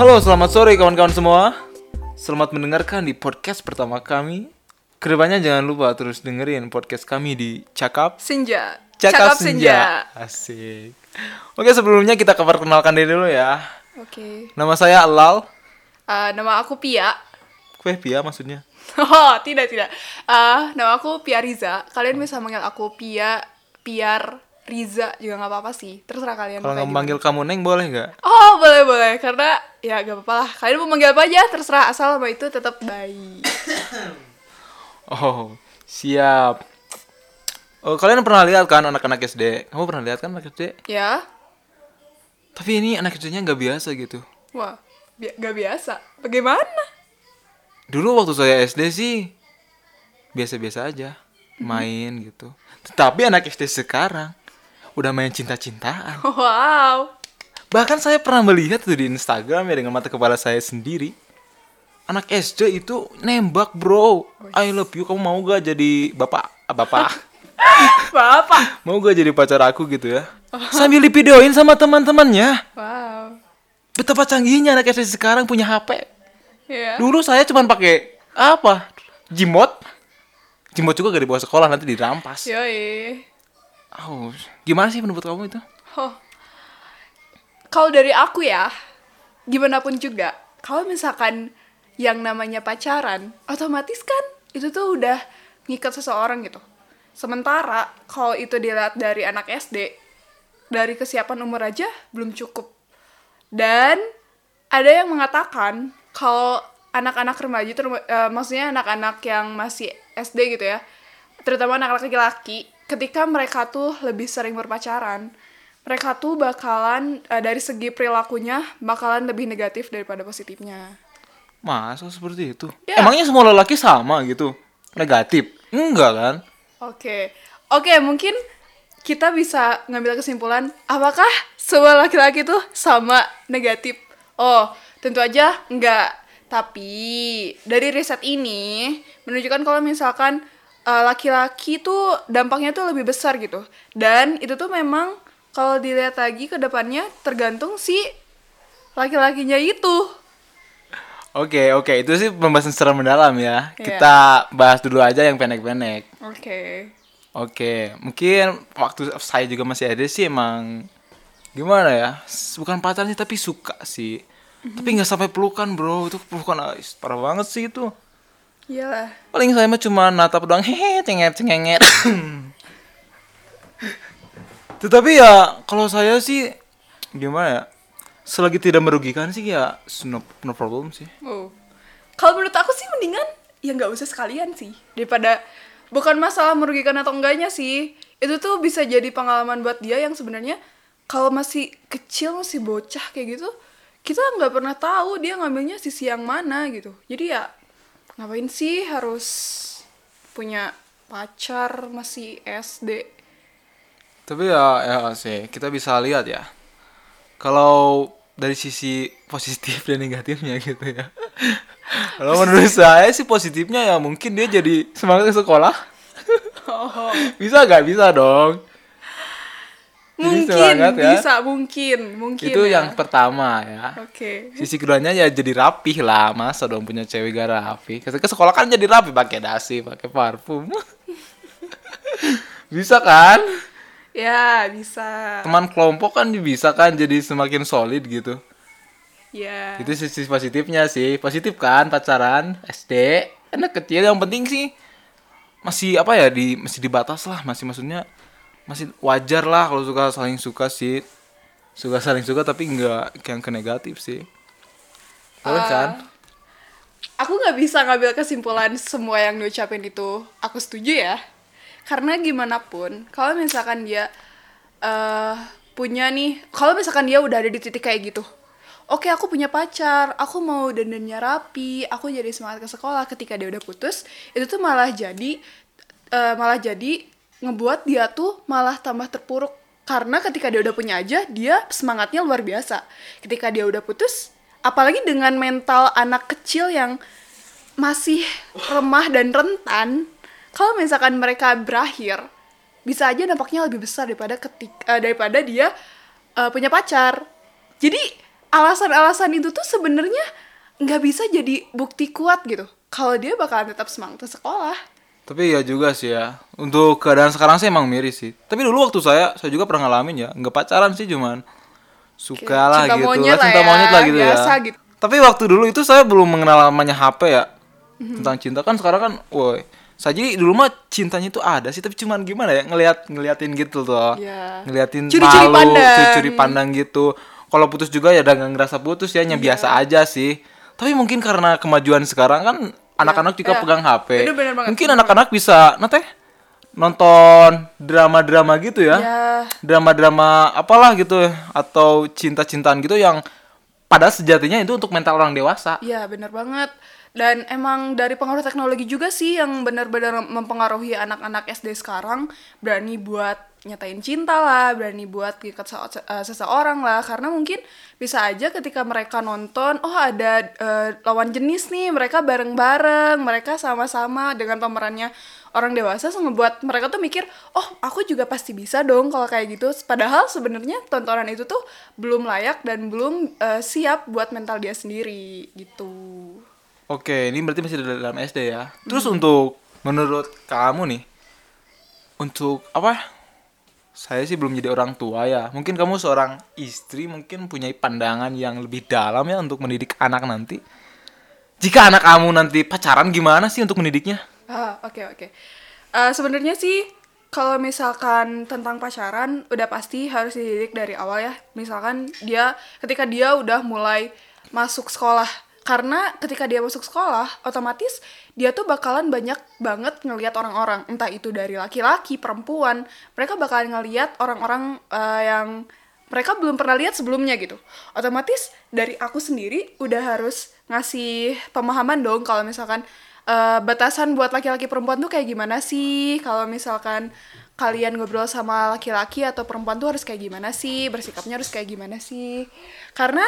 Halo, selamat sore kawan-kawan semua. Selamat mendengarkan di podcast pertama kami. Ke depannya jangan lupa terus dengerin podcast kami di Cakap Senja. Cakap, Senja. Asik. Oke, sebelumnya kita perkenalkan diri dulu ya. Oke. Nama saya Alal. Uh, nama aku Pia. Kue Pia maksudnya. Oh, tidak, tidak. Uh, nama aku Pia Riza. Kalian bisa manggil aku Pia, Piar, Riza juga nggak apa-apa sih. Terserah kalian. Kalau manggil kamu Neng boleh nggak? Oh, boleh, boleh. Karena ya gak apa-apa lah. Kalian mau manggil apa aja, terserah. Asal nama itu tetap baik. Oh, siap. Oh, kalian pernah lihat kan anak-anak SD? Kamu pernah lihat kan anak SD? ya? Tapi ini anak SD-nya nggak biasa gitu. Wah, bi gak biasa. Bagaimana? Dulu waktu saya SD sih biasa-biasa aja, main gitu. Tetapi anak SD sekarang udah main cinta-cintaan. Wow. Bahkan saya pernah melihat tuh di Instagram ya dengan mata kepala saya sendiri. Anak SD itu nembak bro. I love you. Kamu mau gak jadi bapak? ah, Bapak. Bapak. mau gak jadi pacar aku gitu ya? Sambil divideoin sama teman-temannya. Wow. Betapa canggihnya anak SD sekarang punya HP. Ya. Dulu saya cuman pakai apa? Jimot. Jimot juga gak dibawa sekolah nanti dirampas. Yoi. Oh, gimana sih menurut kamu itu? Oh. Kalau dari aku ya, gimana pun juga, kalau misalkan yang namanya pacaran, otomatis kan itu tuh udah ngikat seseorang gitu. Sementara kalau itu dilihat dari anak SD, dari kesiapan umur aja belum cukup. Dan ada yang mengatakan kalau anak-anak remaja itu eh, maksudnya anak-anak yang masih SD gitu ya, terutama anak-anak laki-laki, ketika mereka tuh lebih sering berpacaran, mereka tuh bakalan eh, dari segi perilakunya bakalan lebih negatif daripada positifnya. Masa seperti itu? Ya. Emangnya semua lelaki sama gitu? Negatif? Enggak kan? Oke, oke mungkin kita bisa ngambil kesimpulan apakah semua laki-laki tuh sama negatif? Oh, tentu aja enggak. Tapi dari riset ini menunjukkan kalau misalkan eh, laki-laki tuh dampaknya tuh lebih besar gitu. Dan itu tuh memang kalau dilihat lagi ke depannya tergantung si laki-lakinya itu. Oke, oke. Itu sih pembahasan secara mendalam ya. Iya. Kita bahas dulu aja yang pendek-pendek. Oke. Oke, mungkin waktu saya juga masih ada sih emang gimana ya? Bukan pacaran sih tapi suka sih. Tapi nggak sampai pelukan bro. Itu pelukan ah, parah banget sih itu. Iyalah. Paling saya mah cuma natap doang hehe cenget cengenget. Tetapi ya kalau saya sih gimana ya? Selagi tidak merugikan sih ya no, no problem sih. Oh. Kalau menurut aku sih mendingan ya nggak usah sekalian sih daripada bukan masalah merugikan atau enggaknya sih itu tuh bisa jadi pengalaman buat dia yang sebenarnya kalau masih kecil masih bocah kayak gitu kita nggak pernah tahu dia ngambilnya sisi yang mana gitu jadi ya ngapain sih harus punya pacar masih SD Tapi ya ya sih kita bisa lihat ya. Kalau dari sisi positif dan negatifnya gitu ya. Kalau menurut saya sih positifnya ya mungkin dia jadi semangat ke sekolah. oh, Bisa nggak bisa dong. Mungkin semangat ya. bisa mungkin mungkin Itu ya. yang pertama ya. oke Sisi keduanya ya jadi rapih lah masa dong punya cewek gak rapi. Ke sekolah kan jadi rapi pakai dasi, pakai parfum. bisa kan? ya bisa Teman kelompok kan bisa kan jadi semakin solid gitu. ya Itu sisi positifnya sih. Positif kan pacaran SD. Anak kecil yang penting sih masih apa ya di masih dibatas lah, masih maksudnya masih wajar lah kalau suka saling suka sih. Suka saling suka tapi enggak yang ke negatif sih. Boleh Ah. kan? aku nggak bisa ngambil kesimpulan semua yang diucapin itu aku setuju ya karena gimana pun kalau misalkan dia eh punya nih kalau misalkan dia udah ada di titik kayak gitu oke aku punya pacar aku mau dandannya rapi aku jadi semangat ke sekolah ketika dia udah putus itu tuh malah jadi eh, malah jadi ngebuat dia tuh malah tambah terpuruk. Karena ketika dia udah punya aja dia semangatnya luar biasa. Ketika dia udah putus apalagi dengan mental anak kecil yang masih remah dan rentan kalau misalkan mereka berakhir bisa aja dampaknya lebih besar daripada ketik eh, daripada dia eh, punya pacar. Jadi alasan-alasan itu tuh sebenarnya nggak bisa jadi bukti kuat gitu. Kalau dia bakalan tetap semangat sekolah Tapi ya juga sih ya. Untuk keadaan sekarang sih emang miris sih. Tapi dulu waktu saya, saya juga pernah ngalamin ya. Nggak pacaran sih cuman suka lah cinta gitu. monyet lah cinta ya, monyet lah gitu biasa ya. gitu. Tapi waktu dulu itu saya belum mengenal namanya HP ya. Mhm. Tentang cinta kan sekarang kan, woi. Saya jadi dulu mah cintanya itu ada sih, tapi cuman gimana ya ngelihat ngeliatin gitu tuh. Iya. Ngeliatin Curi-curi malu, pandang. curi-curi pandang gitu. Kalau putus juga ya udah nggak ngerasa putus ya, hanya Iya. biasa aja sih. Tapi mungkin karena kemajuan sekarang kan anak-anak juga iya. pegang HP. Mungkin bener anak-anak bisa nate nonton drama-drama gitu ya. Ya. Drama-drama apalah gitu atau cinta-cintaan gitu yang padahal sejatinya itu untuk mental orang dewasa. Iya bener banget dan emang dari pengaruh teknologi juga sih yang benar-benar mempengaruhi anak-anak SD sekarang berani buat nyatain cinta lah, berani buat ngikat eh, seseorang lah karena mungkin bisa aja ketika mereka nonton oh ada eh, lawan jenis nih mereka bareng-bareng mereka sama-sama dengan pemerannya orang dewasa ngebuat mereka tuh mikir oh aku juga pasti bisa dong kalau kayak gitu padahal sebenarnya tontonan itu tuh belum layak dan belum eh, siap buat mental dia sendiri gitu Oke, ini berarti masih dalam SD ya. Terus untuk menurut kamu nih untuk apa? Saya sih belum jadi orang tua ya. Mungkin kamu seorang istri mungkin punya pandangan yang lebih dalam ya untuk mendidik anak nanti. Jika anak kamu nanti pacaran gimana sih untuk mendidiknya? Ah, oke oke. Eh, Sebenarnya sih kalau misalkan tentang pacaran udah pasti harus dididik dari awal ya. Misalkan dia ketika dia udah mulai masuk sekolah. Karena ketika dia masuk sekolah, otomatis dia tuh bakalan banyak banget ngelihat orang-orang, entah itu dari laki-laki, perempuan. Mereka bakalan ngelihat orang-orang eh, yang mereka belum pernah lihat sebelumnya gitu. Otomatis dari aku sendiri udah harus ngasih pemahaman dong kalau misalkan eh, batasan buat laki-laki perempuan tuh kayak gimana sih? Kalau misalkan kalian ngobrol sama laki-laki atau perempuan tuh harus kayak gimana sih? Bersikapnya harus kayak gimana sih? Karena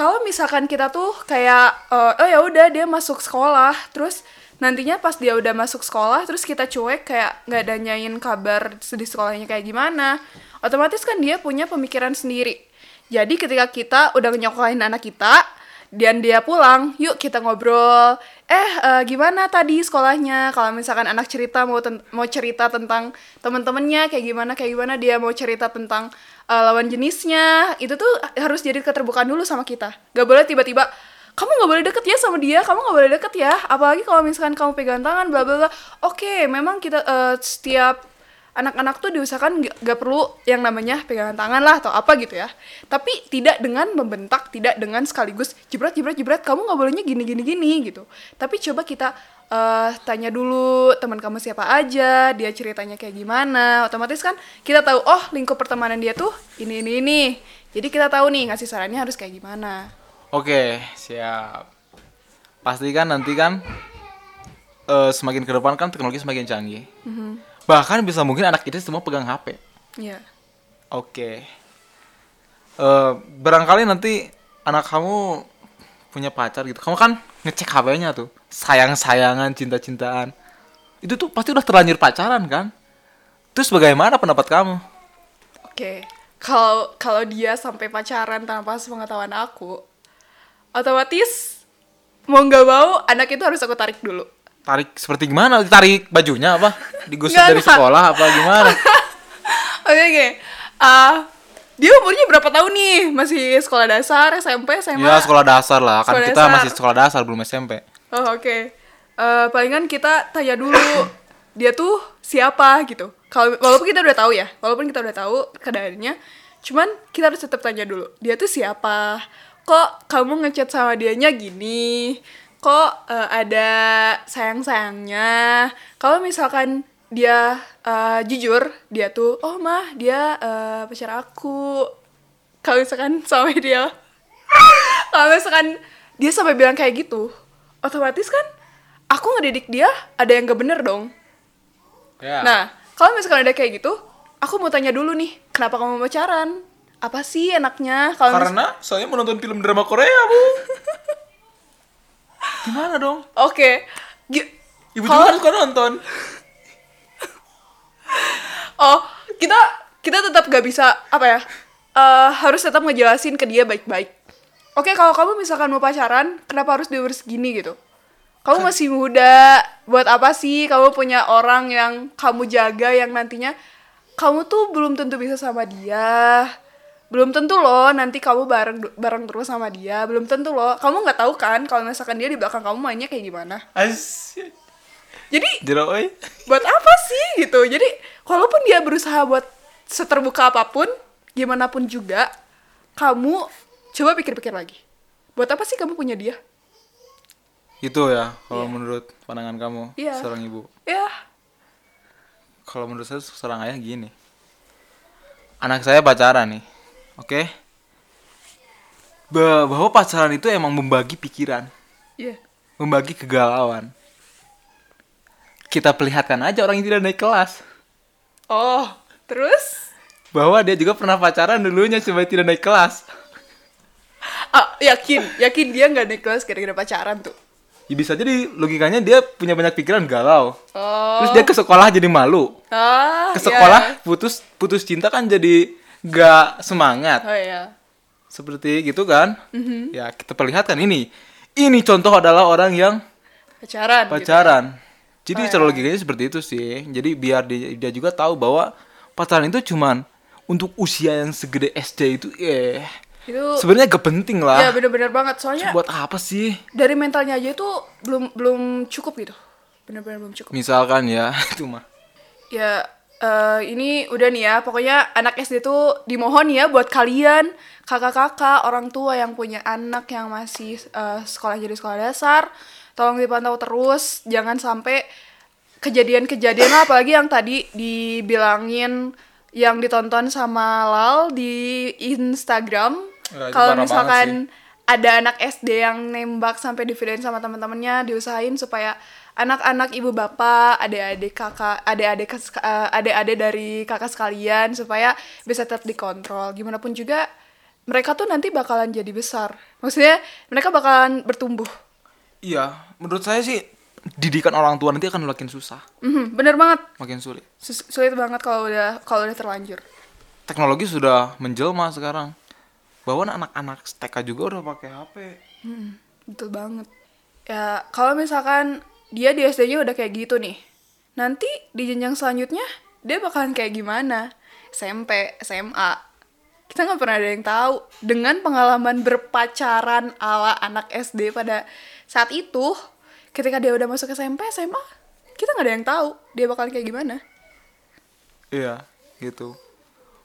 kalau misalkan kita tuh kayak eh, oh ya udah dia masuk sekolah terus nantinya pas dia udah masuk sekolah terus kita cuek kayak nggak nanyain kabar di sekolahnya kayak gimana otomatis kan dia punya pemikiran sendiri. Jadi ketika kita udah nyokohin anak kita dan dia pulang yuk kita ngobrol eh eh, gimana tadi sekolahnya? Kalau misalkan anak cerita mau mau cerita tentang teman-temannya kayak gimana kayak gimana? Dia mau cerita tentang eh, lawan jenisnya itu tuh harus jadi keterbukaan dulu sama kita. Gak boleh tiba-tiba kamu nggak boleh deket ya sama dia kamu nggak boleh deket ya. Apalagi kalau misalkan kamu pegang tangan bla bla bla. Oke memang kita eh, setiap anak-anak tuh diusahakan nggak nggak perlu yang namanya pegangan tangan lah atau apa gitu ya. Tapi tidak dengan membentak tidak dengan sekaligus jebret jebret jebret kamu nggak bolehnya gini gini gini gitu. Tapi coba kita eh, tanya dulu teman kamu siapa aja dia ceritanya kayak gimana. Otomatis kan kita tahu oh lingkup pertemanan dia tuh ini ini ini. Jadi kita tahu nih ngasih sarannya harus kayak gimana. Oke, siap. Pasti kan nanti kan eh, semakin ke depan kan teknologi semakin canggih. Bahkan bisa mungkin anak kita semua pegang HP. Iya Oke. Eh, barangkali nanti anak kamu punya pacar gitu. Kamu kan ngecek HP-nya tuh. Sayang-sayangan, cinta-cintaan. Itu tuh pasti udah terlanjur pacaran kan? Terus bagaimana pendapat kamu? Oke, kalau kalau dia sampai pacaran tanpa sepengetahuan aku, otomatis mau nggak mau anak itu harus aku tarik dulu. Tarik seperti gimana? Tarik bajunya apa? Digusur dari sekolah apa gimana? Oke oke, Ah, dia umurnya berapa tahun nih? Masih sekolah dasar, SMP, SMA? Ya sekolah dasar lah, kan Sekolah kita dasar. masih sekolah dasar belum SMP. Oh oke, Eh, palingan kita tanya dulu dia tuh siapa gitu. Kalau walaupun kita udah tahu ya, walaupun kita udah tahu keadaannya, cuman kita harus tetap tanya dulu dia tuh siapa. Kok kamu ngechat sama dianya gini? Kok eh, ada sayang-sayangnya? Kalau misalkan dia eh, jujur, dia tuh oh mah dia eh, pacar aku. Kalau misalkan sama dia kalau misalkan dia sampai bilang kayak gitu, otomatis kan aku ngedidik dia ada yang gak bener dong. Ya. Nah, kalau misalkan ada kayak gitu, aku mau tanya dulu nih, kenapa kamu pacaran? Apa sih enaknya? Kalau mis- karena saya menonton film drama Korea, Bu. Gimana dong? Oke. Gi- Ibu kalau- juga kan suka nonton. Oh, kita kita tetap gak bisa apa ya? eh, harus tetap ngejelasin ke dia baik-baik. Oke, kalau kamu misalkan mau pacaran, kenapa harus diumur segini gitu? Kamu masih muda, buat apa sih kamu punya orang yang kamu jaga yang nantinya kamu tuh belum tentu bisa sama dia. Belum tentu loh nanti kamu bareng bareng terus sama dia. Belum tentu loh. Kamu nggak tahu kan kalau misalkan dia di belakang kamu mainnya kayak gimana. Asyik. Jadi Jero oi. buat apa sih gitu jadi walaupun dia berusaha buat seterbuka apa pun gimana pun juga kamu coba pikir-pikir lagi buat apa sih kamu punya dia Itu ya kalau menurut pandangan kamu Iya. seorang ibu. ya Kalau menurut saya seorang ayah gini. Anak saya pacaran nih. Oke. Ba- bahwa pacaran itu emang membagi pikiran, ya membagi kegalauan. Kita perlihatkan aja orang yang tidak naik kelas. oh terus Bahwa dia juga pernah pacaran dulunya supaya tidak naik kelas. ah, yakin yakin dia nggak naik kelas gara-gara pacaran tuh Ya bisa jadi logikanya dia punya banyak pikiran galau. oh Terus dia ke sekolah jadi malu. ah, Ke ya. sekolah putus putus cinta kan jadi gak semangat. oh ya Seperti gitu kan? Mhm. Ya kita perlihatkan ini. Ini contoh adalah orang yang pacaran gitu. pacaran. Jadi Oh, secara ya. logikanya seperti itu sih. Jadi biar dia, dia juga tahu bahwa pacaran itu cuman untuk usia yang segede SD itu eh itu sebenarnya gak penting lah. ya bener-bener banget soalnya Buat apa sih? dari mentalnya aja itu belum belum cukup gitu bener-bener belum cukup Misalkan ya itu mah. ya eh, ini udah nih ya pokoknya anak SD tuh dimohon ya buat kalian kakak-kakak orang tua yang punya anak yang masih eh, sekolah jadi sekolah dasar tolong dipantau terus jangan sampai kejadian-kejadian lah, apalagi yang tadi dibilangin yang ditonton sama Lal di Instagram. Itu kalau misalkan ada anak SD yang nembak sampai divideoin sama teman-temannya diusahain supaya anak-anak ibu bapak adik-adik kakak adik-adik eh, adik-adik dari kakak sekalian supaya bisa tetap dikontrol gimana pun juga mereka tuh nanti bakalan jadi besar maksudnya mereka bakalan bertumbuh Iya, menurut saya sih didikan orang tua nanti akan makin susah, Mhm, bener banget makin sulit. Sus- sulit banget kalau udah kalau udah terlanjur Teknologi sudah menjelma sekarang. Bahwa anak-anak TK juga udah pakai HP. Hmm, betul banget. Ya, kalau misalkan dia di SD-nya udah kayak gitu nih, nanti di jenjang selanjutnya dia bakalan kayak gimana? SMP, SMA. Kita nggak pernah ada yang tahu. Dengan pengalaman berpacaran ala anak SD pada saat itu, ketika dia udah masuk SMP, SMA, kita nggak ada yang tahu dia bakalan kayak gimana. Iya, gitu.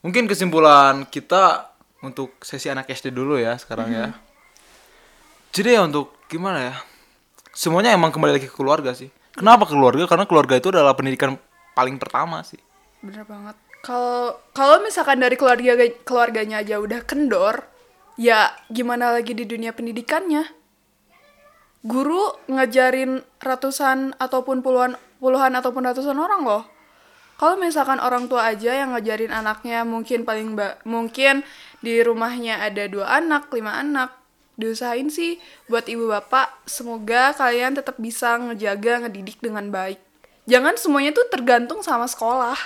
Mungkin kesimpulan kita untuk sesi anak SD dulu ya sekarang ya. Jadi ya untuk gimana ya? Semuanya emang kembali lagi ke keluarga sih. Kenapa keluarga? Karena keluarga itu adalah pendidikan paling pertama sih. Bener banget. Kalau kalau misalkan dari keluarga keluarganya aja udah kendor, ya gimana lagi di dunia pendidikannya? Guru ngajarin ratusan ataupun puluhan puluhan ataupun ratusan orang loh. Kalau misalkan orang tua aja yang ngajarin anaknya mungkin paling mungkin di rumahnya ada dua anak, lima anak, diusahain sih buat ibu bapak semoga kalian tetap bisa ngejaga ngedidik dengan baik. Jangan semuanya tuh tergantung sama sekolah.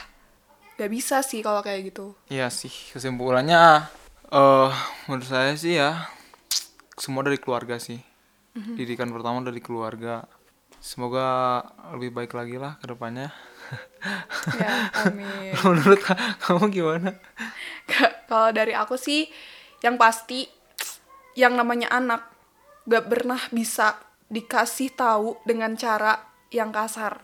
Gak bisa sih kalau kayak gitu. Iya sih, kesimpulannya eh menurut saya sih ya semua dari keluarga sih. Didikan pertama dari keluarga. Semoga lebih baik lagi lah ke depannya. Ya, amin. menurut ka- kamu gimana? Ka- Kalau dari aku sih, yang pasti yang namanya anak gak pernah bisa dikasih tahu dengan cara yang kasar.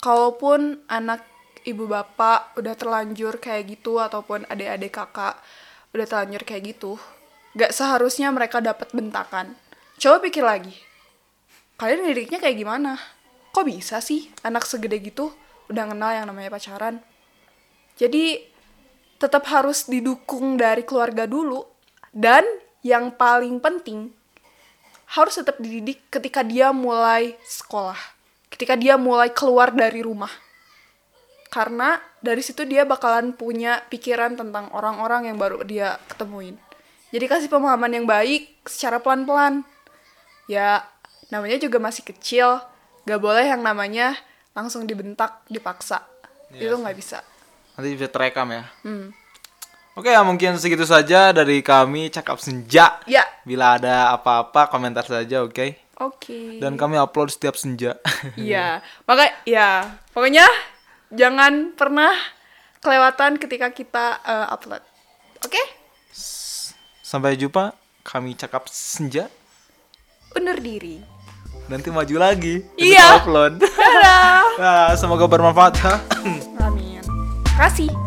Kalaupun anak ibu bapak udah terlanjur kayak gitu ataupun adik-adik kakak udah terlanjur kayak gitu, gak seharusnya mereka dapat bentakan. Coba pikir lagi, kalian didiknya kayak gimana? Kok bisa sih anak segede gitu udah kenal yang namanya pacaran? Jadi tetap harus didukung dari keluarga dulu dan yang paling penting harus tetap dididik ketika dia mulai sekolah, ketika dia mulai keluar dari rumah. Karena dari situ dia bakalan punya pikiran tentang orang-orang yang baru dia ketemuin. Jadi kasih pemahaman yang baik secara pelan-pelan. Ya, namanya juga masih kecil, gak boleh yang namanya langsung dibentak, dipaksa. Iya Itu nggak bisa. Nanti bisa terekam ya. Hmm. Oke ya mungkin segitu saja dari kami cakap senja. Ya. Bila ada apa-apa komentar saja oke. Oke. Dan kami upload setiap senja. Iya, maka ya pokoknya jangan pernah kelewatan ketika kita eh, upload. Oke? Sampai jumpa kami cakap senja. Undur diri. Nanti maju lagi. Iya. Upload. Dadah. Nah, semoga bermanfaat. Amin. Kasih.